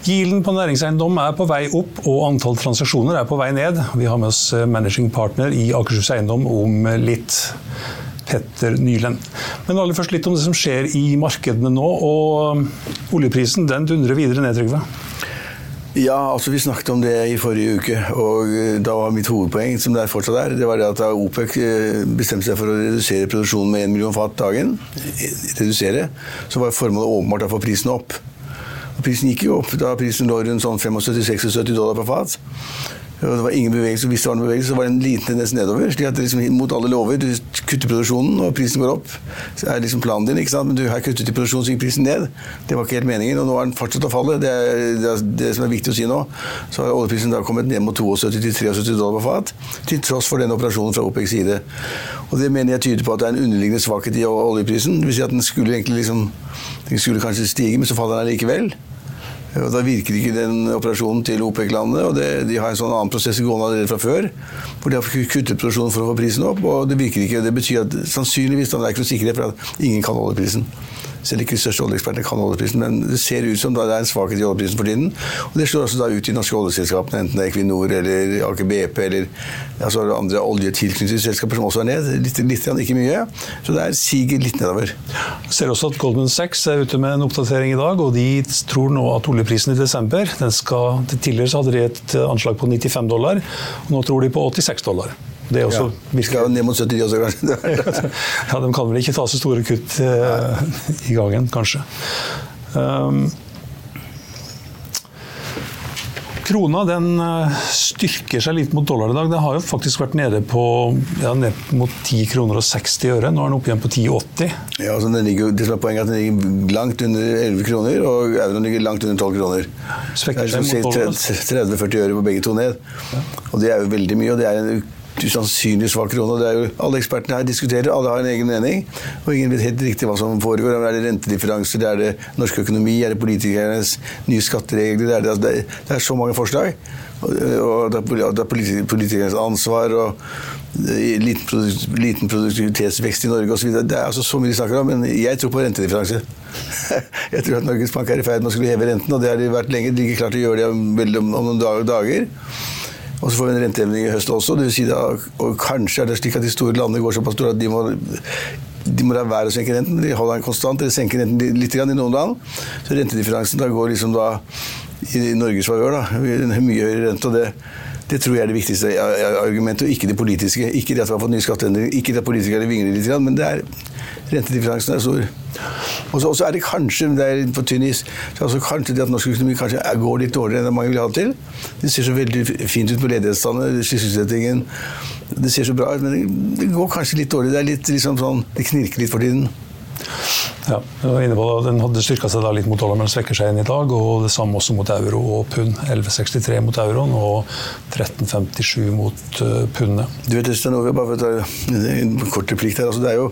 Yielden på næringseiendom er på vei opp, og antall transaksjoner er på vei ned. Vi har med oss managing partner i Akershus Eiendom om litt. Petter Nyland. Men aller først litt om det som skjer i markedene nå. og Oljeprisen den dundrer videre ned, Trygve? Ja, altså vi snakket om det i forrige uke, og da var mitt hovedpoeng, som det fortsatt er, det var det at OPEC bestemte seg for å redusere produksjonen med 1 million fat dagen, redusere, så var formålet åpenbart å få prisen opp. Prisen gikk jo opp da prisen lå rundt sånn 75-76 dollar per fat. Det var ingen bevegelse, Hvis det var noen bevegelse, så var det en liten tendens nedover. slik at liksom, Mot alle lover. Du kutter produksjonen, og prisen går opp. Så er liksom planen din. ikke sant? Men du har kuttet i produksjonen, så gikk prisen ned. Det var ikke helt meningen. Og nå har den fortsatt å falle. Det er det, er det som er viktig å si nå. Så har oljeprisen da kommet ned mot 72-73 dollar per fat. Til tross for den operasjonen fra OPECs side. Og det mener jeg tyder på at det er en underliggende svakhet i oljeprisen. Det vil si at den skulle egentlig liksom Den skulle kanskje stige, men så faller den likevel. Da virker ikke den operasjonen til OPEC-landene. og det, De har en sånn annen prosess gående allerede fra før. Hvor de har kuttet produksjonen for å få prisen opp. og Det virker ikke, det betyr at sannsynligvis det er ikke noe sikkerhet for at ingen kan holde prisen. Selv ikke de største oljeekspertene kan oljeprisen, men det ser ut som det er en svakhet i oljeprisen for tiden. Og Det slår også da ut i norske oljeselskapene, enten det er Equinor eller Aker BP eller altså andre oljetilknyttede selskaper som også er ned. Litt, litt, ikke mye. Så det er siger litt nedover. Jeg ser også at Goldman Sachs er ute med en oppdatering i dag, og de tror nå at oljeprisen i desember den skal, Tidligere så hadde de et anslag på 95 dollar, og nå tror de på 86 dollar. Det også ja, vi skal ned mot 70 også, kanskje. ja, De kan vel ikke ta så store kutt eh, i gangen, kanskje. Um, krona den styrker seg litt mot dollar i dag. Den har jo faktisk vært nede på ja, ned mot 10 kroner og 60 øre. Nå er den oppe igjen på 10,80. Ja, altså ligger, det som er Poenget er at den ligger langt under 11 kroner, og euroen ligger langt under 12 kroner. Svekker seg mot 30-40 øre på begge to ned. Ja. Og det er jo veldig mye. og det er en usannsynlig svak krone. Det er jo, alle ekspertene her diskuterer, alle har en egen mening. Og ingen vet helt riktig hva som foregår. Er det rentedifferanser, det er det norsk økonomi, er det politikernes nye skatteregler? Det er, det, det er så mange forslag. Og, det er politikernes ansvar. og Liten, produktivitetsvekst i Norge osv. Det er altså så mye de snakker om, men jeg tror på rentedifferanse. jeg tror at Norges Bank er i ferd med å skulle heve renten, og det har de vært lenge. De ikke klart å gjøre det om, om noen dager. Og så får vi en renteevning i høst også. Det vil si da, og kanskje er det slik at de store landene går såpass store at de må, de må la være å senke renten. De holder den konstant, eller senker renten litt i noen land. Så rentedifferansen da går liksom da i Norges favør. Mye høyere rente. og det det tror jeg er det viktigste argumentet, og ikke det politiske. Ikke det at vi har fått nye skatteendringer, ikke det at politikerne vingler litt, men det er rentedifferansen er stor. Og så er det kanskje det er på tynn is, altså kanskje det at norsk økonomi kanskje går litt dårligere enn mange vil ha det til. Det ser så veldig fint ut på ledighetstallene, sysselsettingen. Det ser så bra ut, men det går kanskje litt dårlig. Det er litt liksom sånn, det knirker litt for tiden. Ja, jeg var inne på det. Den hadde styrka seg litt mot dollar, men svekker seg igjen i dag. Og det samme også mot euro og pund. 11,63 mot euroen og 13,57 mot uh, pundet. Du vet, Øystein, bare for å ta en kort replikk der. Altså, det er jo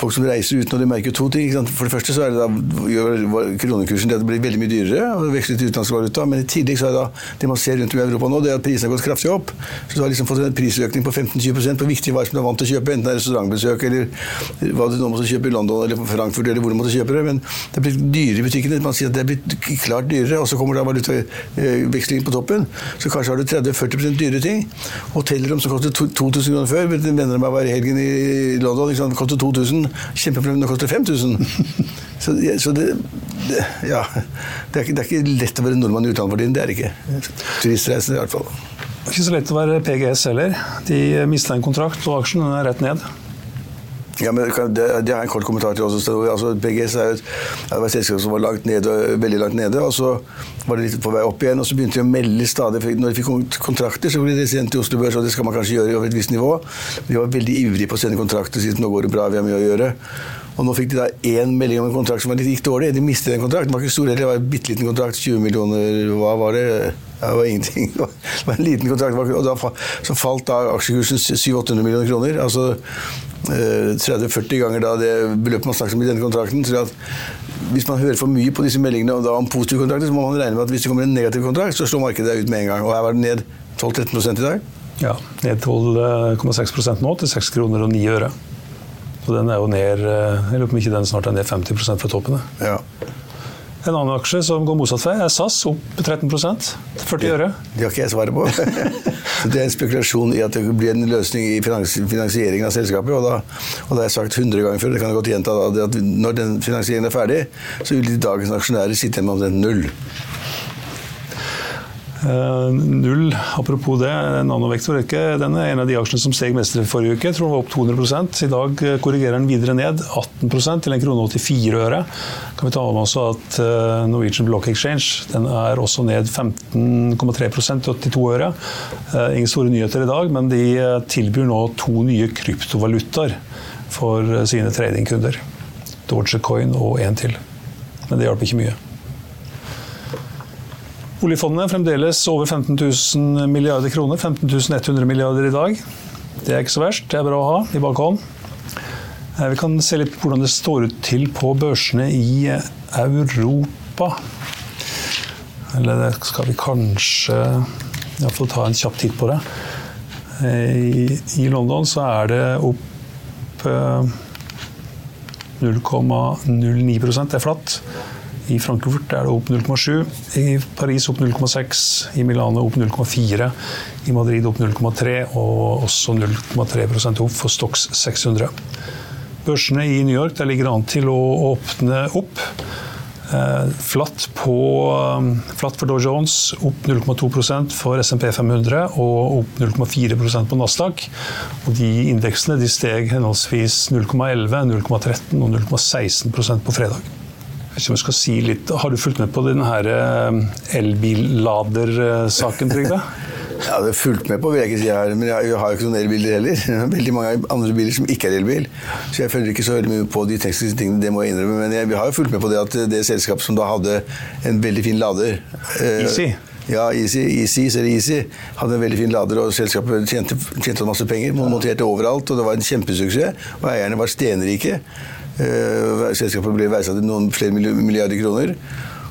folk som reiser uten, og de merker to ting. For det første så det da, gjør kronekursen det blir veldig mye dyrere å veksle til utenlandsk valuta. Men i tillegg så er det da det man ser rundt om i Europa nå, det er at prisene har gått kraftig opp. Så du har liksom fått en prisøkning på 15-20% på viktige varer som du er vant til å kjøpe, enten det er restaurantbesøk eller hva du nå måtte kjøpe i London eller på Frankfurt eller hvor du måtte kjøpe det. Men det er blitt dyrere i butikkene. Man sier at det er blitt klart dyrere, og så kommer da valutavekslingen på toppen. Så kanskje har du 30-40% dyrere ting. Hotellrom som kostet 2000 kroner før, venner av meg var i helgen i London, liksom, kostet 2000 kjempeproblem. nå koster 5000. Så, så det, det, ja, det, er ikke, det, er ikke, lett å være nordmann i utlandet for tiden. Det er det ikke. Turistreisende i hvert fall. Det er ikke så lett å være PGS heller. De mista en kontrakt, og aksjen er rett ned. Ja, men det, det er en kort kommentar til også. Altså, PGS er et, det var et selskap som var langt nede, veldig langt nede. og Så var det litt på vei opp igjen, og så begynte de å melde stadig. Når de fikk kontrakter, så ble de sendt til Oslo Børs, og det skal man kanskje gjøre over et visst nivå. De var veldig ivrige på å sende kontrakter, siden nå går det bra, vi har mye å gjøre. Og nå fikk de da én melding om en kontrakt som var litt gikk dårlig. De mistet en kontrakt. Den var ikke stor heller, det var en bitte liten kontrakt. 20 millioner, hva var det? Det var ingenting. Det var en liten kontrakt. Og da, så falt da aksjekursen 700-800 millioner kroner. Altså 30-40 eh, ganger da det beløpet man snakker om i denne kontrakten. Så at hvis man hører for mye på disse meldingene om positive kontrakter, så må man regne med at hvis det kommer en negativ kontrakt, så slår markedet ut med en gang. Og her var det ned 12-13 i dag. Ja, ned 12,6 nå, til 6 kroner og 9 øre. Og den er jo ned eh, Jeg lurer på om ikke den snart er ned 50% fra toppene. Ja. En annen aksje som går motsatt vei, er SAS, opp 13% 40 øre. Det har ikke jeg svaret på. det er en spekulasjon i at det blir en løsning i finansieringen av selskapet. Og da, og da har jeg sagt 100 ganger før, det kan jeg godt gjenta, at når den finansieringen er ferdig, så vil dagens aksjonærer sitte igjen med omtrent null. Uh, null, apropos det, nanovektor ikke, den er en av de aksjene som steg mest i forrige uke. Jeg tror den var opp 200 I dag eh, korrigerer den videre ned 18% til en krone 84 øre. Kan vi ta med oss at uh, Norwegian Block Exchange den er også ned 15,3% til 82 øre. Ingen store nyheter i dag, men de tilbyr nå to nye kryptovalutaer for sine tradingkunder. Dogecoin og en til. Men det hjalp ikke mye. Oljefondet fremdeles over 15 000 milliarder kroner. 15 100 milliarder i dag. Det er ikke så verst. Det er bra å ha i bakhånd. Eh, vi kan se litt på hvordan det står ut til på børsene i Europa. Eller det skal vi kanskje iallfall ta en kjapp titt på det. Eh, I, London så er det opp 0,09 eh, Det er flatt. I Frankfurt er det opp 0,7, i Paris opp 0,6, i Milano opp 0,4, i Madrid opp 0,3 og også 0,3% opp for Stox 600. Børsene i New York ligger an til å åpne opp. Eh, flatt, på, um, flatt for Dow Jones, opp 0,2% for SMP 500 og opp 0,4% på Nasdaq. Og de indeksene de steg henholdsvis 0,11, 0,13 og 0,16% på fredag. Hvis jeg skal si litt, Har du fulgt med på denne elbillader-saken, Trygve? Ja, det fulgt med på, vil jeg ikke si her, men jeg har jo ikke noen elbiler heller. Veldig mange andre biler som ikke er elbil. Så jeg følger ikke så veldig mye på de tekniske tingene, det må jeg innrømme. Men jeg har jo fulgt med på det at det selskapet som da hadde en veldig fin lader eh, Easy? Ja, Easy, Easy, eller Easy hadde en veldig fin lader, og selskapet tjente, tjente masse penger. Monterte overalt, og det var en kjempesuksess. Og eierne var stenrike. Eh, selskapet ble verdsatt til noen flere milliarder kroner.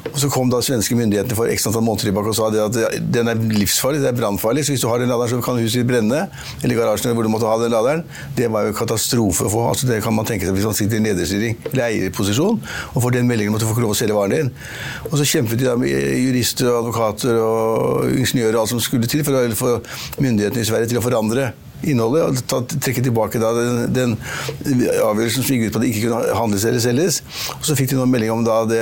Og Så kom da svenske myndighetene for x antall måneder tilbake og sa at den er livsfarlig, det er brannfarlig. Så hvis du har den laderen, så kan huset ditt brenne. Eller garasjen hvor du måtte ha den laderen. Det var jo katastrofe å få. Altså, det kan man tenke seg hvis man sitter i lederstyring eller eierposisjon og får den meldingen om at du får ikke lov å selge varen din. Og så kjempet de da med jurister og advokater og ingeniører og alt som skulle til for å få myndighetene i Sverige til å forandre innholdet. og trekke tilbake da, den, den, avgjørelsen som gikk ut på at det ikke kunne handles eller selges. Og så fikk de noen melding om da, det,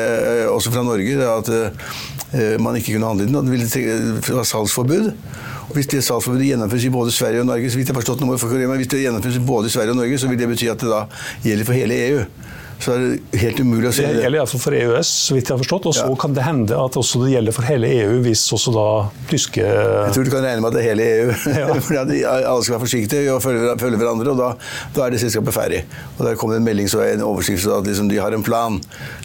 også fra Norge da, at uh, man ikke kunne handle den. og Det, var salgsforbud. Og hvis det salgsforbudet gjennomføres i både Sverige og Norge, så vidt jeg forstått nå, hvis det gjennomføres både Sverige og Norge, så vil det bety at det da gjelder for hele EU så er det helt umulig å se det. Det gjelder iallfall for EØS, så vidt jeg har forstått. Og så ja. kan det hende at også det gjelder for hele EU, hvis også da tyske Jeg tror du kan regne med at det er hele EU. Ja. Alle skal være forsiktige og følge, følge hverandre, og da, da, er det selskapet ferdig. Og Der kommer en melding så en overskrift at liksom, de har en plan.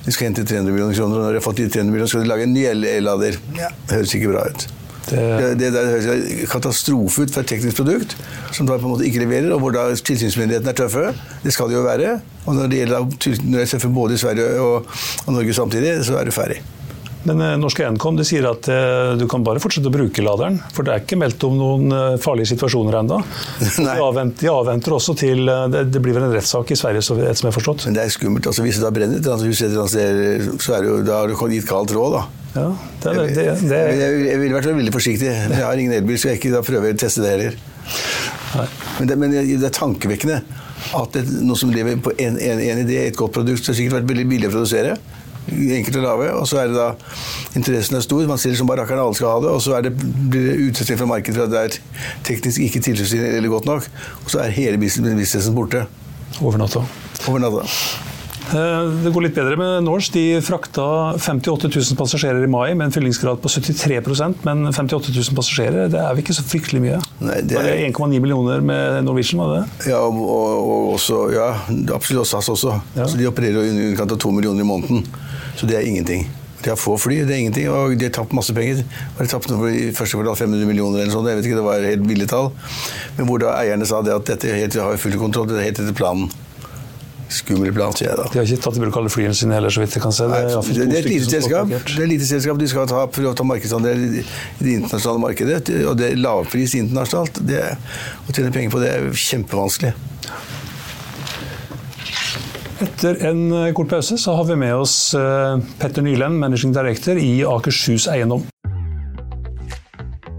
De skal hente 300 millioner kroner, og når de har fått de 300 millioner, skal de lage en ny el-lader. Ja. Det høres ikke bra ut. Det, det, det høres katastrofe ut for et teknisk produkt som da på en måte ikke leverer, og hvor da tilsynsmyndighetene er tøffe. Det skal de jo være. Og når det gjelder når jeg både i Sverige og, og, Norge samtidig, så er det ferdig. Men eh, Norske Nkom de sier at eh, du kan bare fortsette å bruke laderen, for det er ikke meldt om noen eh, farlige situasjoner ennå. De, avventer, de avventer også til det, det, blir vel en rettssak i Sverige, som jeg har forstått. Men det er skummelt. altså Hvis det da brenner et hus, så er det jo, da har du gitt kaldt råd, da. Ja, det, det, det, jeg, jeg ville vært veldig forsiktig. Jeg har ingen elbil, så jeg ikke da prøver å teste det heller. Men, det, men det er tankevekkende at det, noe som lever på en, en, en idé, et godt produkt, har sikkert vært veldig billig å produsere. Enkelt å lave Og så er det da interessen er stor. Man ser som bare rakkeren alle skal ha det. Og så det, blir det utestengt fra markedet for at det er teknisk ikke tilfredsstillende eller godt nok. Og så er hele businessen borte. Over natta. Over natta. Eh, det går litt bedre med Norse. De frakta 58 000 passasjerer i mai med en fyllingsgrad på 73% men 58 000 passasjerer det er vel ikke så fryktelig mye? Nei, det er... 1,9 millioner med Norwegian, var det? Ja, og, og også, ja absolutt SAS også. Ja. Så De opererer i underkant av to millioner i måneden. Så det er ingenting. De har få fly, det er ingenting, og de har tapt masse penger. De tapt i første kvartal 500 millioner eller sånt, jeg vet ikke, det var helt ville tall. Men hvor da eierne sa det at dette helt, har full kontroll, det er helt etter planen skummel plan, sier jeg da. De har ikke tatt i bruk alle flyene sine heller, så vidt jeg kan se. Det, Nei, det, det er et lite selskap. Det er lite selskap. De skal ta, prøve å ta markedsandel i det internasjonale markedet. Og det er lavpris internasjonalt. Det, å tjene penger på det er kjempevanskelig. Etter en eh, kort pause så har vi med oss eh, Petter Nyland, managing director i Akershus Eiendom.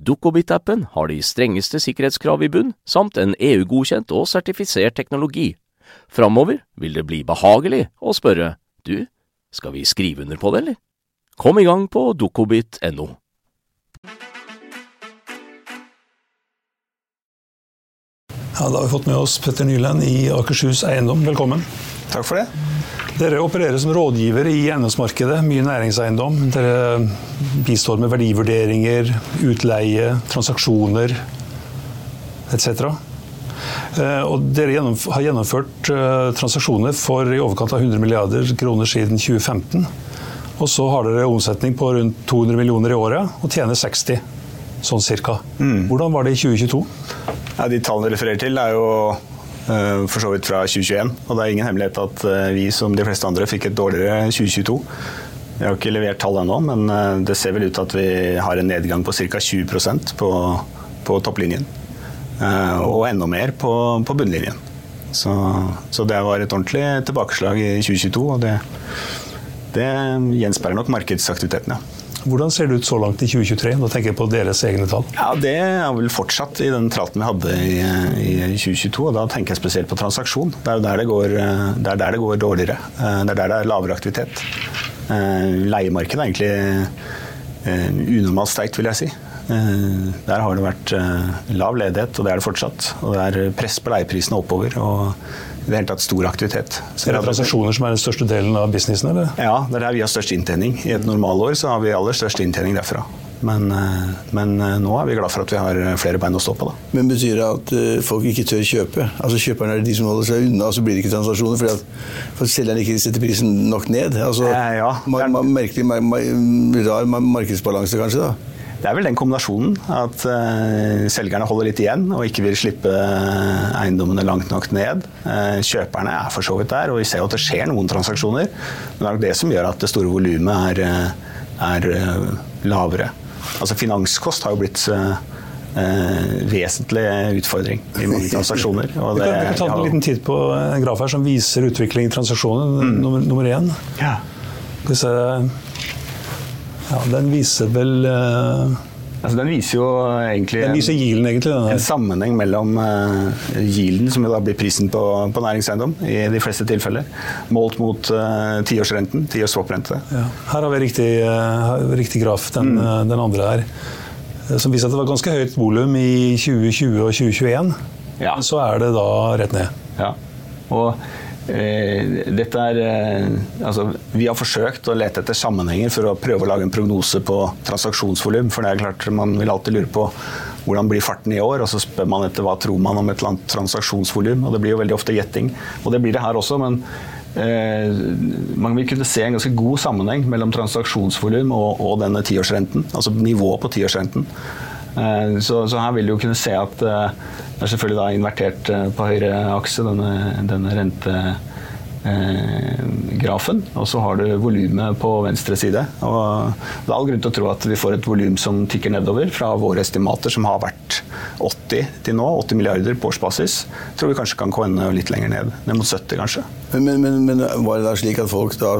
Dukkobit-appen har de strengeste sikkerhetskrav i bunn, samt en EU-godkjent og sertifisert teknologi. Framover vil det bli behagelig å spørre du, skal vi skrive under på det, eller? Kom i gang på dukkobit.no. Ja, da har vi fått med oss Petter Nyland i Akershus Eiendom. Velkommen. Takk for det. Dere opererer som rådgivere i eiendomsmarkedet, mye næringseiendom. Dere bistår med verdivurderinger, utleie, transaksjoner etc. Eh, og dere har gjennomført eh, transaksjoner for i overkant av 100 milliarder kroner siden 2015. Og så har dere omsetning på rundt 200 millioner i året og tjener 60, sånn cirka. Mm. Hvordan var det i 2022? Ja, de tallene du refererer til, er jo For så vidt fra 2021. Og det er ingen hemmelighet at vi som de fleste andre fikk et dårligere 2022. Vi har ikke levert tall ennå, men det ser vel ut til at vi har en nedgang på ca. 20% på, på topplinjen. Og enda mer på, på bunnlinjen. Så, så, det var et ordentlig tilbakeslag i 2022, og det, det gjenspeiler nok markedsaktiviteten, ja. Hvordan ser det ut så langt i 2023? Da tenker jeg på deres egne tall. Ja, Det er vel fortsatt i den tralten vi hadde i, i 2022. og Da tenker jeg spesielt på transaksjon. Det er der det går, det er der det går dårligere. Det er der det er lavere aktivitet. Leiemarkedet er egentlig eh, unormalt sterkt, vil jeg si. Eh, der har det vært eh, lav ledighet, og det er det fortsatt. Og det er press på leieprisene oppover. og det hele tatt stor aktivitet. Så er det transaksjoner som er den største delen av businessen? eller? Ja, det er der vi har størst inntjening. I et normalår så har vi aller størst inntjening derfra. Men, eh, men, nå er vi glad for at vi har flere bein å stå på. Da. Men Betyr det at folk ikke tør kjøpe? Altså Kjøperne er de som holder seg unna, og så blir det ikke transaksjoner fordi at for selgeren ikke setter prisen nok ned? Altså, ja, merkelig rar markedsbalanse, kanskje? da? Det er vel den kombinasjonen. At uh, selgerne holder litt igjen og ikke vil slippe uh, eiendommene langt nok ned. Uh, kjøperne er for så vidt der, og vi ser jo at det skjer noen transaksjoner. Men det er nok det som gjør at det store volumet er, er lavere. Altså Finanskost har jo blitt vesentlig utfordring i mange transaksjoner. Og det, vi kan, ta en liten tid på en graf her som viser utvikling i transaksjonen, mm. nummer, nummer én. Ja. Skal vi se ja, Den viser vel uh, Altså, den viser jo egentlig Den viser yielden, egentlig. En sammenheng mellom uh, yielden, som da blir prisen på, på, næringseiendom i de fleste tilfeller, målt mot uh, tiårsrenten, tiårs swaprente. Ja. Her har vi riktig, uh, riktig graf, den, mm. den, andre her, som viser at det var ganske høyt volum i 2020 og 2021. Ja. Så er det da rett ned. Ja. Og Eh, er, eh, altså, vi har forsøkt å lete etter sammenhenger for å prøve å lage en prognose på transaksjonsvolum. For det er klart Man vil alltid lure på hvordan blir farten i år, og så spør man etter hva tror man om et eller annet transaksjonsvolum. Og det blir jo veldig ofte gjetting. Og det blir det her også, men eh, man vil kunne se en ganske god sammenheng mellom transaksjonsvolum og, og, denne tiårsrenten. Altså nivået på tiårsrenten. Eh, så, så, her vil du jo kunne se at eh, det er selvfølgelig da invertert eh, på høyre akse, denne, denne rentegrafen. Og så har du volumet på venstre side. Og det er all grunn til å tro at vi får et volum som tikker nedover fra våre estimater, som har vært 80 til nå, 80 milliarder på årsbasis. Tror vi kanskje kan komme litt lenger ned. Ned mot 70, kanskje. Men, men, men, var det da slik at folk da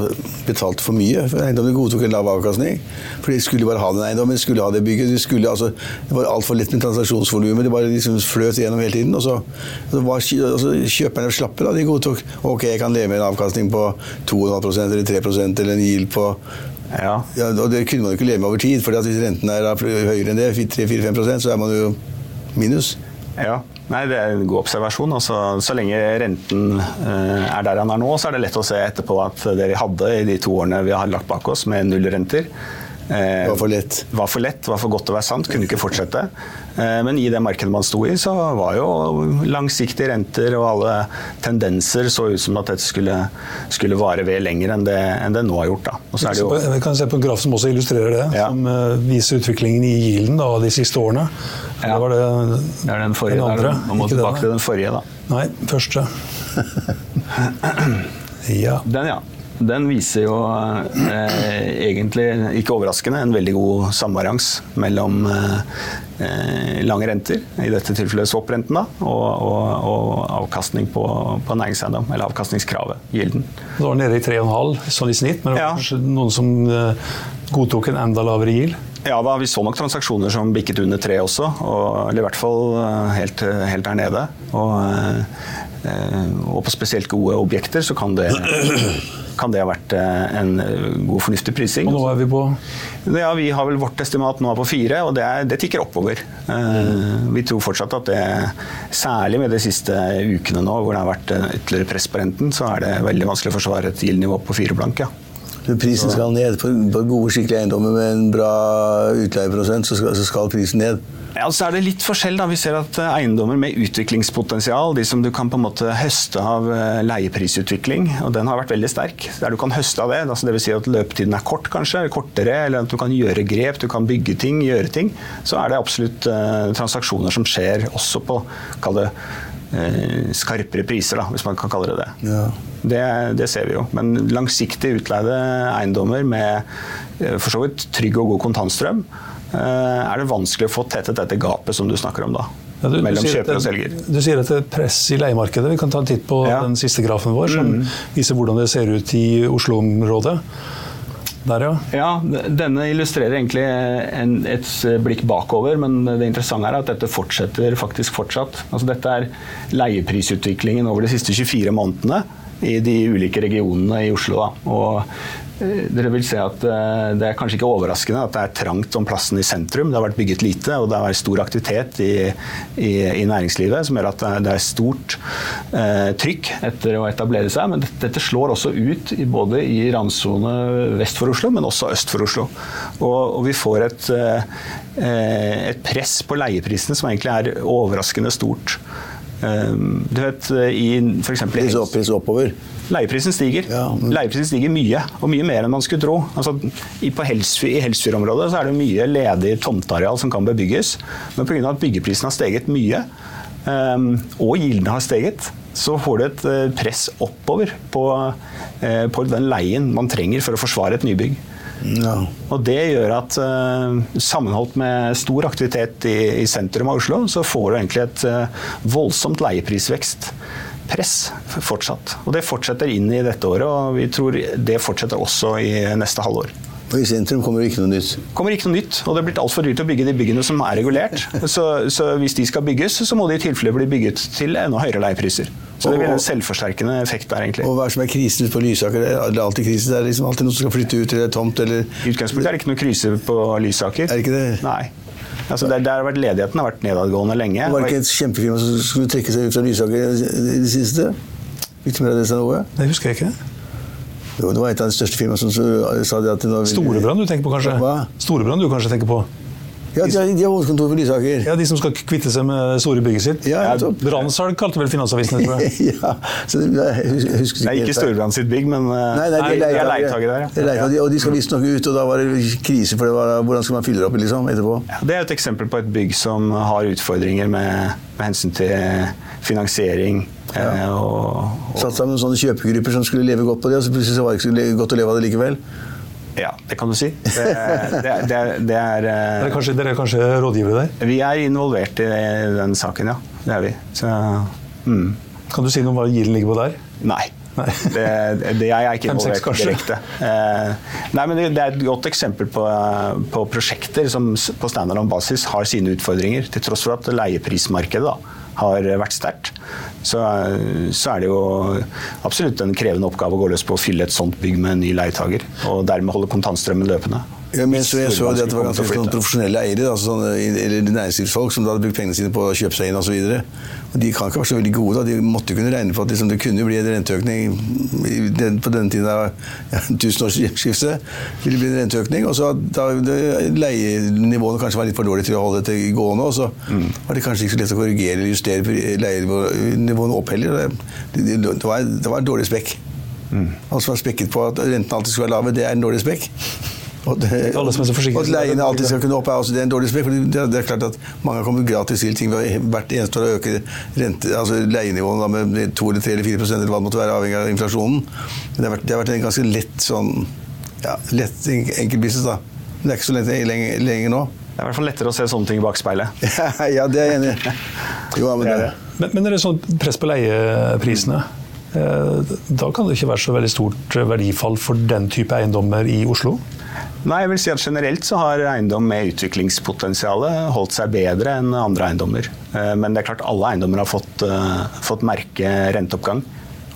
betalte for mye for eiendommen? Godtok en lav avkastning? For de skulle bare ha den eiendommen, de skulle ha det bygget. De skulle, altså, det var altfor lett med transaksjonsvolumet. Det bare liksom fløt igjennom hele tiden. Og så, så var altså, kjøperne slappe. da, De godtok ok, jeg kan leve med en avkastning på 2,5% eller 3% eller en GIL på ja. ja. og Det kunne man jo ikke leve med over tid. for hvis renten er høyere enn det, 3-4-5% så er man jo minus. Ja, Nei, Det er en god observasjon. Altså, så lenge renten uh, er der den er nå, så er det lett å se etterpå at det vi hadde i de to årene vi har lagt bak oss med nullrenter, uh, var for lett. Var for lett, var for godt til å være sant, kunne ikke fortsette. Eh, men i det markedet man sto i, så var jo langsiktige renter og alle tendenser så ut som at dette skulle, skulle vare ved lenger enn det, enn det nå har gjort. Da. Jo... Vi kan se på en graf som også illustrerer det, ja. som viser utviklingen i gilden da, de siste årene. Ja. Det var det, det er den forrige. Den andre, Man må tilbake til den forrige, da. Nei, første. ja. Den, ja. Den viser jo eh, egentlig, ikke overraskende, en veldig god samvarians mellom eh, lange renter, i dette tilfellet swap-renten, og, og, og, avkastning på, på næringseiendom, eller avkastningskravet, gilden. Det var nede i 3,5 sånn i snitt, men det var ja. kanskje noen som eh, godtok en enda lavere gild? Ja da, vi så nok transaksjoner som bikket under tre også. Og, eller i hvert fall eh, helt, helt der nede. Og, eh, og, på spesielt gode objekter så kan det, kan det ha vært eh, en god, fornuftig prising. Og nå er vi på? Ja, Vi har vel vårt estimat nå på fire, og det, er, det tikker oppover. Vi tror fortsatt at det, særlig med de siste ukene nå, hvor det har vært ytterligere press på renten, så er det veldig vanskelig å forsvare et gildnivå på fire blank. ja. Prisen skal ned. På, gode, skikkelige eiendommer med en bra utleieprosent, så skal, så skal prisen ned. Ja, så er det litt forskjell. da. Vi ser at eh, eiendommer med utviklingspotensial, de som du kan på en måte høste av eh, leieprisutvikling, og den har vært veldig sterk. Der du kan høste av det, altså dvs. Si at løpetiden er kort, kanskje, kortere, eller at du kan gjøre grep, du kan bygge ting, gjøre ting, så er det absolutt eh, transaksjoner som skjer også på kall det eh, skarpere priser, da, hvis man kan kalle det det. Ja. Det, det ser vi jo. Men langsiktig utleide eiendommer med eh, for så vidt trygg og god kontantstrøm, er det vanskelig å få tettet dette gapet som du snakker om da. Ja, du, mellom du kjøper og selger. Du sier at det er press i leiemarkedet. Vi kan ta en titt på Ja. Mm. den siste grafen vår, som viser hvordan det ser ut i Oslo-området. Der, ja. Ja, denne illustrerer egentlig en, et blikk bakover, men det interessante er at dette fortsetter faktisk fortsatt. Altså dette er leieprisutviklingen over de siste 24 månedene i de ulike regionene i Oslo. Da. Og eh, dere vil se at eh, Det er kanskje ikke overraskende at det er trangt om plassen i sentrum. Det har vært bygget lite, og det har vært stor aktivitet i, i, i næringslivet som gjør at er- det er stort eh, trykk etter å etablere seg. Men dette, dette slår også ut i, både i randsone vest for Oslo, men også øst for Oslo. Og, og vi får et, eh, et press på leieprisene som egentlig er overraskende stort. Eh, Du vet, i for eksempel Pris, opp, pris oppover. Leieprisen stiger. Ja. Leieprisen stiger mye, og mye mer enn man skulle tro. Altså, I på Helsfyr, i Helsfyr-området så er det mye ledig tomteareal som kan bebygges. Men pga. at byggeprisen har steget mye, um, og gildene har steget, så får du et eh, press oppover på, eh, på den leien man trenger for å forsvare et nybygg. Ja. Og det gjør at eh, sammenholdt med stor aktivitet i, i sentrum av Oslo, så får du egentlig et eh, voldsomt leieprisvekst. Press fortsatt. Og det fortsetter inn i dette året, og vi tror det fortsetter også i neste halvår. Og i sentrum kommer det ikke noe nytt. kommer ikke noe nytt, og det er blitt altfor dyrt å bygge de byggene som er regulert. Så, så hvis de skal bygges, så må de i tilfelle bli bygget til enda høyere leiepriser. Så det blir en selvforsterkende effekt der, egentlig. Og hva er det som er krisen ute på Lysaker? Det er alltid krise. Det er liksom alltid noen som skal flytte ut eller tomt eller I utgangspunktet er det ikke noe krise på Lysaker. Er det ikke det? Nei. Altså, der, der har vært Ledigheten har vært nedadgående lenge. Var det ikke et kjempefirma som skulle trekke seg ut fra Lysaker i det siste? Fikk du med deg det, Stein Det husker jeg ikke. Jo, det var et av de største firmaene som sa det at nå vil- Storebrand du tenker på, kanskje? Hva? Storebrand du kanskje tenker på? Ja, de de har hovedkontor for Lysaker. Ja, De som skal kvitte seg med store bygget sitt? Ja, nettopp. Brannsalg kalte vel Finansavisen det, tror jeg. ja, så det, husker Det er ikke Storbrann sitt bygg, men eh, Nei, nei, de er er leietagere der. Ja. er leietagere, Og de skal visstnok ut, og da var det krise for det var, hvordan skal man fylle det opp liksom, etterpå. Ja, det er et eksempel på et bygg som har utfordringer med, med hensyn til finansiering. Ja. og, og, Satt sammen med sånne kjøpegrupper som skulle leve godt på det, og så plutselig så var det ikke så godt å leve av det likevel. Ja, det kan du si. Det, det, det, det er eh, er kanskje, dere er kanskje rådgivere der? Vi er involvert i den saken, ja. Det er vi. Så mm. Kan du si noe om hva gilden ligger på der? Nei. Nei. Det, det, jeg er ikke involvert direkte. Eh, nei, men det, det er et godt eksempel på, på prosjekter som på på standalone basis har sine utfordringer. Til tross for at leieprismarkedet da, har vært sterkt, så, så er det jo absolutt en krevende oppgave å gå løs på å fylle et sånt bygg med en ny leietager, og dermed holde kontantstrømmen løpende. Ja, men så jeg så det at det var ganske sånn profesjonelle eiere, altså sånne, eller næringslivsfolk som da hadde brukt pengene sine på å kjøpe seg inn osv. De kan ikke være så veldig gode. da. De måtte kunne regne på at liksom, det kunne bli en renteøkning på denne tiden av ja, tusenårsskiftet. ville bli en renteøkning, og så da Leienivåene kanskje var litt for dårlige til å holde dette gående, og så var det kanskje ikke så lett å korrigere eller justere leienivåene opp heller. Det, det, det, var, det var en dårlig spekk. Mm. Altså var spekket på at rentene alltid skulle være lave, det er en dårlig spekk. Og, det, Alle som er så forsiktige. at leiene alltid skal kunne opp, er også det er en dårlig spekk. For det, det er klart at mange har kommet gratis til ting ved hvert eneste år å øke rente, altså leienivåene med 2 eller 3 eller 4% eller hva det måtte være, avhengig av inflasjonen. Men det har vært, det har vært en ganske lett sånn ja, lett en- enkel business, da. Men det er ikke så lett lenger, lenger nå. Det er i hvert fall lettere å se sånne ting i bakspeilet. ja, det er jeg enig i. Jo, men Det er det, men, Men, er det sånn press på leieprisene. Eh, Da kan det ikke være så veldig stort verdifall for den type eiendommer i Oslo? Nei, jeg vil si at Generelt så har eiendom med utviklingspotensial holdt seg bedre enn andre eiendommer. Eh, Men det er klart alle eiendommer har fått, eh, fått merke renteoppgang.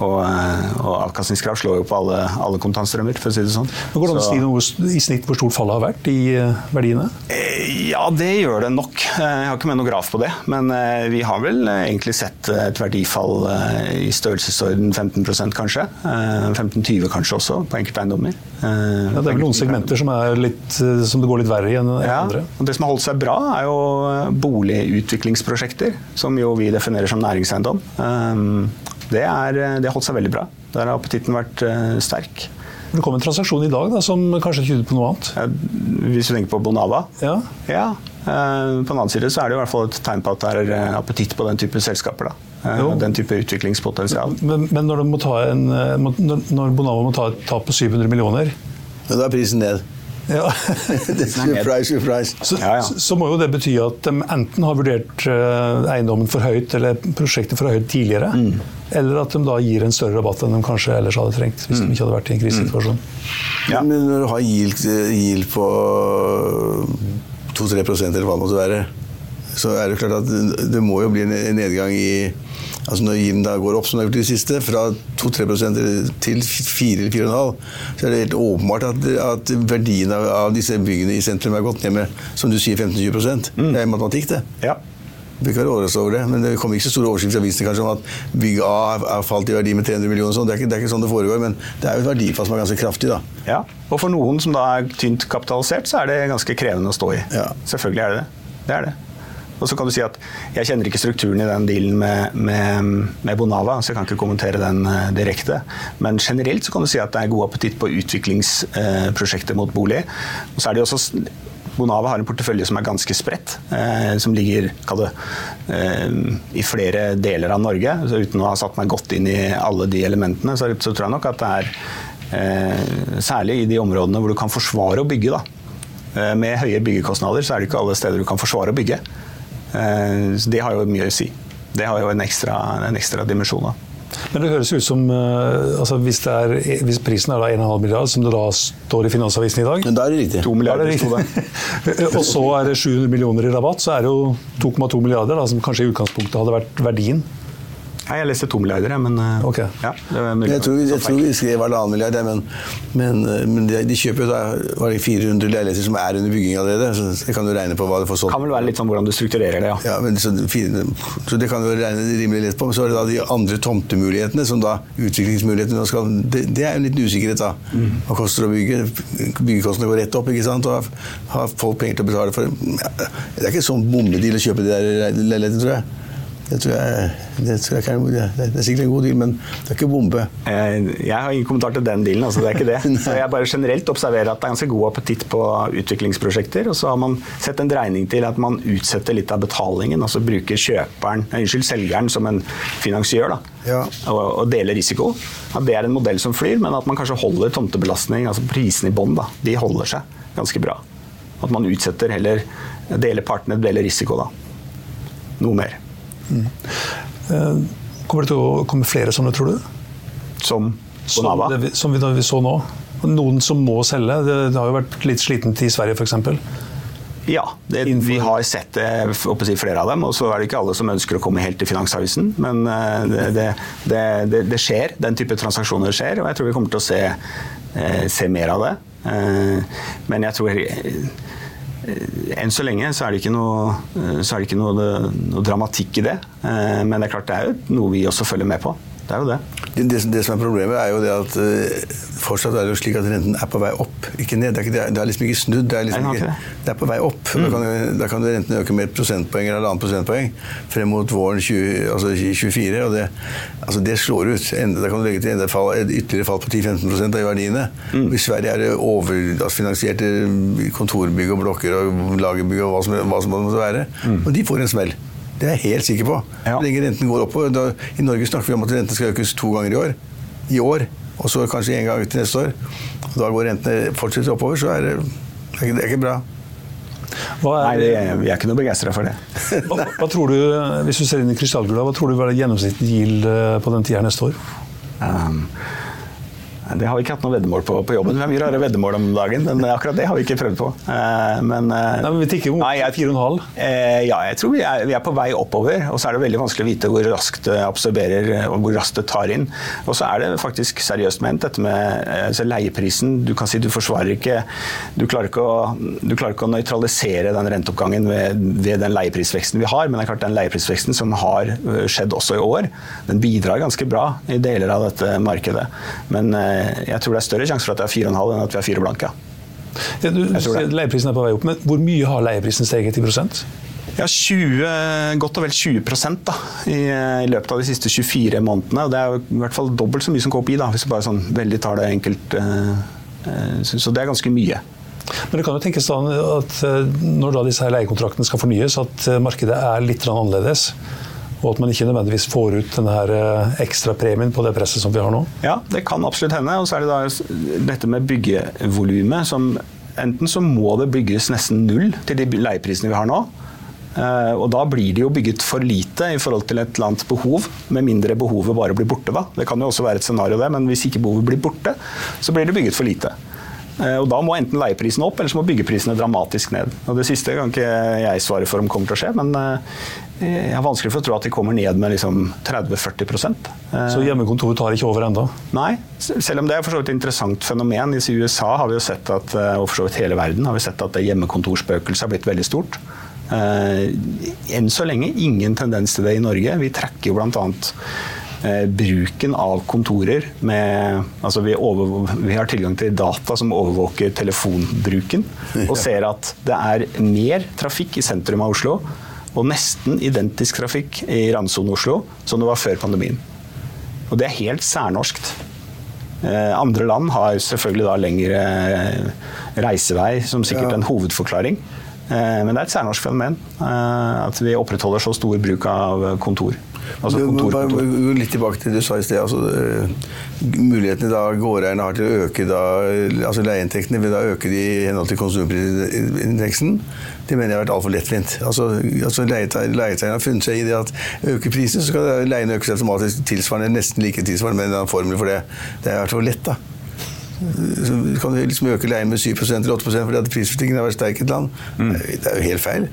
Og, eh, og avkastningskrav slår jo på alle, alle kontantstrømmer, for å si det sånn. Men Går det an å si noe i snitt hvor stort fallet har vært i eh, verdiene? Eh, Ja, det gjør det nok. Jeg har ikke med noe graf på det. Men vi har vel egentlig sett et verdifall i størrelsesorden 15 kanskje. Eh, 15-20 kanskje også, på enkelte eiendommer. Eh, Ja, det er vel noen segmenter som, er litt, som det går litt verre i enn Ja, andre? og Det som har holdt seg bra, er jo boligutviklingsprosjekter, som jo vi definerer som næringseiendom. Det, er, eh, det har holdt seg veldig bra. Der har appetitten vært eh, sterk. Det kom en transaksjon i dag da, som kanskje tyder på noe annet? Hvis du tenker på Bonava Ja. Ja. eh, På den annen side så er det i hvert fall et tegn på at det er appetitt på den type selskaper. Da. Jo. den type utviklingspotensial. Men, men når, må ta en, må- når, Bonava må ta et tap på 700 millioner da er prisen ned. Ja. surprise, surprise. så, Ja, ja. så- så må jo det bety at de enten har vurdert eh, eiendommen for høyt eller prosjektet for høyt tidligere, Mm. eller at de da gir en større rabatt enn de kanskje ellers hadde trengt. hvis Mm. de ikke hadde vært i en krisesituasjon. Ja. Men når du har GIL yield på 2-3 eller hva det måtte være, så er det klart at det må jo bli en nedgang i Altså Når Jim da går opp, som det har gjort i det siste, fra 2-3% til 4-4,5, så er det helt åpenbart at, at verdien av, av disse byggene i sentrum har gått ned med som du sier 15-20 Det er matematikk, det. Ja. Vi ikke være overrasket over det, men det kommer ikke så store overskrifter i avisene kanskje om at bygg A har falt i verdi med 300 millioner. sånn. Det, er ikke- det er ikke sånn det foregår, men det er jo et verdifall som er ganske kraftig. da. Ja, og for noen som da er tynt kapitalisert, så er det ganske krevende å stå i. Ja. Selvfølgelig er det det. Det er det. Og så kan du si at jeg kjenner ikke strukturen i den dealen med, med, med Bonava, så jeg kan ikke kommentere den eh, direkte. Men generelt så kan du si at det er god appetitt på utviklingsprosjekter mot bolig. Og så er det også Bonava har en portefølje som er ganske spredt, eh, som ligger det, eh, i flere deler av Norge. Så uten å ha satt meg godt inn i alle de elementene, så, så tror jeg nok at det er eh, særlig i de områdene hvor du kan forsvare å bygge. da. Eh, Med høye byggekostnader så er det ikke alle steder du kan forsvare å bygge. Eh, så Det har jo mye å si. Det har jo en ekstra, en ekstra dimensjon. da. Men det høres ut som eh, altså hvis, det er, hvis prisen er da 1,5 milliard, som det da står i Finansavisen i dag da er det riktig. To da er milliarder det det. riktig. Og så er det 700 millioner i rabatt, så er det jo 2,2 milliarder, da, som kanskje i utgangspunktet hadde vært verdien. Nei, jeg leste to milliarder, men eh, Ok. ja, det. Jeg tror, jeg tror vi skrev halvannen milliard, men, men, men de, de kjøper jo da var det 400 leiligheter som er under bygging allerede. Så jeg kan jo regne på hva du får solgt. kan vel være litt sånn hvordan du strukturerer det, ja. Ja, men så, så det kan du regne rimelig lett på. Men så er det da de andre tomtemulighetene, som da utviklingsmulighetene nå skal Det, det er en liten usikkerhet, da. Hva koster det å bygge? Byggekostnadene går rett opp, ikke sant? Og har, har folk penger til å betale for ja, Det er ikke sånn bombedeal å kjøpe de der leilighetene, tror jeg. Det tror jeg, det tror jeg er- det er sikkert en god deal, men det er ikke bombe. Eh, Jeg har ingen kommentar til den dealen, altså det er ikke det. Så jeg bare generelt observerer at det er ganske god appetitt på utviklingsprosjekter. Og så har man sett en dreining til at man utsetter litt av betalingen. Altså bruker kjøperen, unnskyld, selgeren som en finansiør da, Ja. og, og deler risiko. At det er en modell som flyr, men at man kanskje holder tomtebelastning, altså prisene i bånn, de holder seg ganske bra. At man utsetter heller deler partene, deler risiko da. Noe mer. Eh, Kommer det til å komme flere sånne, tror du? Som Som, Bonava. det, vi- som vi, vi så nå? Noen som må selge. Det, det har jo vært litt slitent i Sverige, f.eks. Ja, det, vi har sett det, flere av dem. Og så er det ikke alle som ønsker å komme helt til Finansavisen. Men eh, det, det, det, skjer. Den type transaksjoner skjer, og jeg tror vi kommer til å se, eh, se mer av det. Men jeg tror enn så lenge så er det ikke noe, eh, det ikke noe, noe dramatikk i det. Eh, Men det er klart det er jo noe vi også følger med på. Det er jo det. Det, det, som- det som er problemet, er jo det at uh, fortsatt er det jo slik at renten er på vei opp, ikke ned. Det er, ikke, det er, liksom ikke snudd. Det er, liksom ikke, det er på vei opp. Da, kan, da kan renten øke med et prosentpoeng eller halvannet prosentpoeng frem mot våren 20, altså 24. og det, altså det slår ut. Enda, da kan du legge til enda fall, et ytterligere fall på 10-15 av verdiene. I Sverige er det overfinansierte kontorbygg og blokker og lagerbygg og hva som, hva som måtte være. Og de får en smell. Det er jeg helt sikker på. Ja. Lenge renten går oppover. Da, I Norge snakker vi om at renten skal økes to ganger i år. I år. Og så kanskje en gang til neste år. Og da går rentene fortsetter oppover, så er det, det, er ikke, det er ikke bra. Hva, Nei, er, det, jeg er ikke noe begeistra for det. hva, hva tror du, hvis du ser inn i krystallkula, hva tror du var gjennomsnittlig yield eh, på den tida neste år? Um, det har vi ikke hatt noe veddemål på på jobben. Vi har mye rare veddemål om dagen, men akkurat det har vi ikke prøvd på. Eh, Men, eh, Nei, men Vi tikker jeg- 4,5. Eh, ja, jeg tror vi er, vi er på vei oppover, og så er det veldig vanskelig å vite hvor raskt det absorberer og hvor raskt det tar inn. Og så er det faktisk seriøst ment, dette med altså leieprisen. Du kan si du forsvarer ikke Du klarer ikke å, du klarer ikke å nøytralisere den renteoppgangen ved, ved den leieprisveksten vi har, men det er klart den leieprisveksten som har skjedd også i år, den bidrar ganske bra i deler av dette markedet. Men jeg tror det er større sjanse for at det er 4,5 enn at vi er 4 blanke. Ja, du, leieprisen er på vei opp, men hvor mye har leieprisen steget i prosent? Ja, 20, godt og vel 20 da, i, i løpet av de siste 24 månedene. og Det er i hvert fall dobbelt så mye som KPI, da, hvis du bare sånn veldig tar det enkelt. eh, eh, Så så det er ganske mye. Men det kan jo tenkes da at eh, når da disse leiekontraktene skal fornyes, at eh, markedet er litt annerledes. Og at man ikke nødvendigvis får ut denne her eh, ekstrapremien på det presset som vi har nå? Ja, det kan absolutt hende. Og så er det da dette med byggevolumet som Enten så må det bygges nesten null til de leieprisene vi har nå. Eh, og da blir det jo bygget for lite i forhold til et eller annet behov, med mindre behovet bare blir borte. da. Det kan jo også være et scenario det, men hvis ikke behovet blir borte, så blir det bygget for lite. Eh, og Da må enten leieprisen opp, eller så må byggeprisene dramatisk ned. Og Det siste kan ikke jeg svare for om kommer til å skje, men eh, jeg har vanskelig for å tro at de kommer ned med liksom 30-40 eh, Så hjemmekontoret tar ikke over enda? Nei, selv om det er for så vidt et interessant fenomen. I USA har vi jo sett at, og for så vidt hele verden har vi sett at det hjemmekontorspøkelset har blitt veldig stort. Enn så lenge ingen tendens til det i Norge. Vi trekker jo bl.a. Eh, bruken av kontorer med Altså vi, over, vi, har tilgang til data som overvåker telefonbruken, og ser at det er mer trafikk i sentrum av Oslo, og nesten identisk trafikk i randsonen Oslo som det var før pandemien. Og det er helt særnorskt. Eh, andre land har selvfølgelig da lengre eh, reisevei som sikkert ja. en hovedforklaring. Men det er et særnorsk fenomen at vi opprettholder så stor bruk av kontor. Altså kontor, kontor. Litt tilbake til det du sa i sted. Altså, mulighetene da gårdeierne har til å øke da, altså leieinntektene vil da øke de i henhold til konsumprisindeksen, det mener jeg har vært altfor lettvint. Altså, altså Leietakerne har funnet seg i det at øker prisen, så skal leiene økes automatisk tilsvarende, nesten like tilsvarende med en formel for det. Det har vært for lett, da. Så kan du liksom øke leien med 7 eller 8 fordi at prisutviklingen har vært sterk i et land. Mm. Det er jo helt feil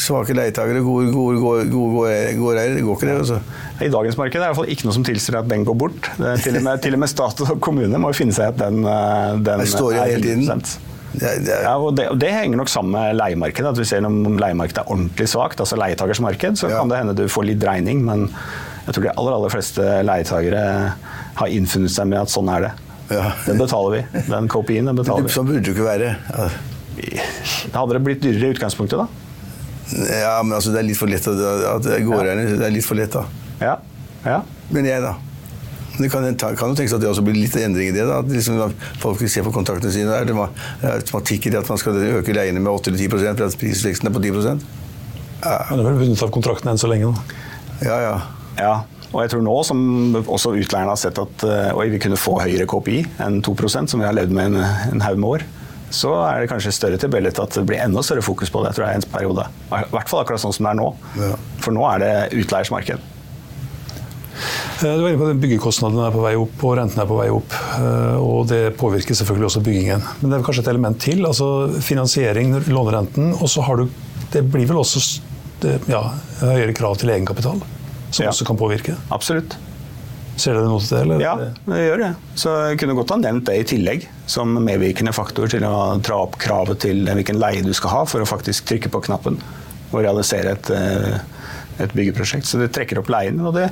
svake leietakere, gode, gode, gode, gode gårdeiere. Det går ikke, det. altså. I dagens marked er det i hvert fall ikke noe som tilsier at den går bort. Til og, med, til, og med, stat og kommune må finne seg at den, eh, den står er hele tiden. Det, det, ja, og det, og det, henger nok sammen med leiemarkedet. At vi ser Om leiemarkedet er ordentlig svakt, altså leietakers marked, så ja. kan det hende du får litt dreining. Men jeg tror de aller, aller fleste leietakere har innfunnet seg med at sånn er det. Ja. Den betaler vi. Den KPI-en betaler vi. Sånn burde det ikke være. Ja. Hadde det blitt dyrere i utgangspunktet, da? Ja, men altså, det er litt for lett at det går ja. Det er litt for lett, da. Ja. ja. Men jeg, da. Det kan, kan jo tenkes at det også blir litt endring i det. da, at liksom, Folk ser på kontraktene sine. Er det er automatikk i det at man skal øke leiene med 8-10 fordi at prisveksten er på 10% ja. Men det er vel bundet av kontrakten enn så lenge, da. Ja, ja. ja. Og jeg tror nå, som også utleierne har sett at uh, vi kunne få høyere KPI enn 2% som vi har levd med en, en haug med år, så er det kanskje større tilbøyelighet til at det blir enda større fokus på det tror jeg, i en periode. I hvert fall akkurat sånn som det er nå. Ja. For nå er det utleiersmarked. Eh, du var inne på at Byggekostnadene er på vei opp og rentene er på vei opp. Eh, og Det påvirker selvfølgelig også byggingen. Men det er kanskje et element til. altså Finansiering, lånerenten. Og så har du Det blir vel også ja, høyere krav til egenkapital, som ja. også kan påvirke? Absolutt. Ser dere noe til det? Eller? Ja, det gjør det. Så jeg kunne godt ha nevnt det i tillegg som medvirkende faktor til å dra opp kravet til hvilken leie du skal ha for å faktisk trykke på knappen og realisere et, eh, et byggeprosjekt. Så det trekker opp leien, og det,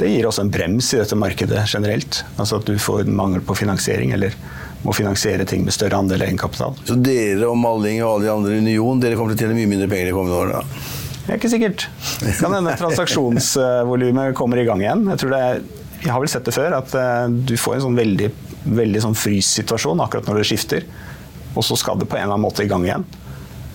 det, gir også en brems i dette markedet generelt. Altså at du får mangel på finansiering, eller må finansiere ting med større andel egenkapital. Så dere og Malling og alle de andre i Union, dere kommer til å tjene mye mindre penger de kommende årene? Det er ikke sikkert. Kan hende transaksjonsvolumet kommer i gang igjen. Jeg tror det er jeg har vel sett det før, at uh, du får en sånn veldig, veldig sånn fryssituasjon akkurat når det skifter. Og så skal det på en eller annen måte i gang igjen.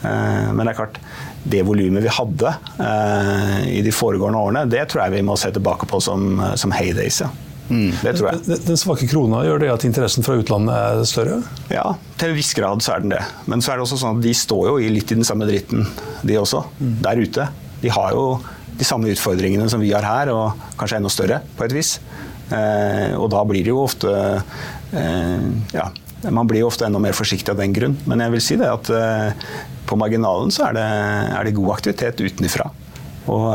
Uh, men det er klart, det volumet vi hadde uh, i de foregående årene, det tror jeg vi må se tilbake på som, som heydays. Ja. Mm. Det tror jeg. Den, den svake krona, gjør det at interessen fra utlandet er større? Ja, til en viss grad så er den det. Men så er det også sånn at de står jo litt i den samme dritten, de også. Mm. Der ute. De har jo de samme utfordringene som vi har her, og kanskje enda større på et vis. Eh, og da blir det jo ofte eh, ja, man blir ofte enda mer forsiktig av den grunn. Men jeg vil si det at eh, på marginalen så er det, er det god aktivitet utenfra. Og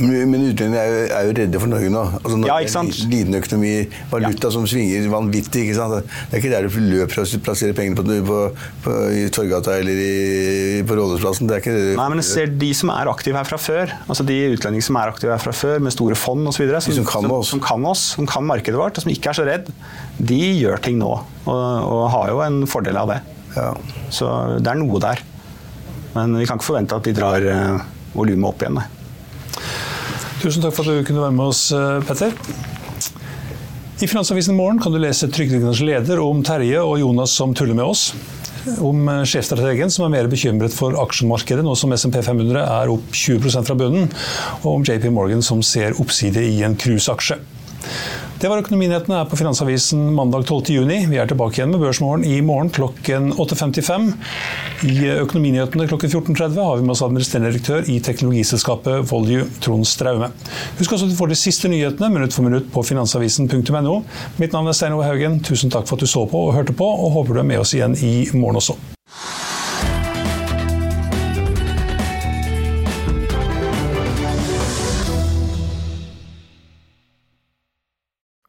men utlendingene er, er, jo redde for Norge nå. Altså, Norge ja, ikke sant? er liten økonomi, valuta ja. som svinger vanvittig. ikke sant? Det er ikke der du løper og plasserer pengene på, på, på, i Torgata eller i, på Rådhusplassen. Det er ikke det. Nei, men jeg ser de som er aktive her fra før, altså de utlendingene som er aktive her fra før, med store fond osv., som, som, kan som, som, kan oss, som kan markedet vårt, og som ikke er så redd, de gjør ting nå. Og, og har jo en fordel av det. Ja. Så det er noe der. Men vi kan ikke forvente at de drar eh, volumet opp igjen. Nei. Tusen takk for at du kunne være med oss, eh, Petter. I Finansavisen morgen kan du lese Trygderettens leder om Terje og Jonas som tuller med oss. om sjefstrategen som er mer bekymret for aksjemarkedet, nå som SMP 500 er opp 20% fra bunnen, og om JP Morgan som ser oppside i en cruiseaksje. Det var Økonominyhetene her på Finansavisen mandag 12.6. Vi er tilbake igjen med Børsmorgen i morgen klokken 8.55. I Økonominyhetene klokken 14.30 har vi med oss administrerende direktør i teknologiselskapet Volue, Trond Straume. Husk også at du får de siste nyhetene minutt for minutt på finansavisen.no. Mitt navn er Stein Ove Haugen. Tusen takk for at du så på og hørte på, og håper du er med oss igjen i morgen også.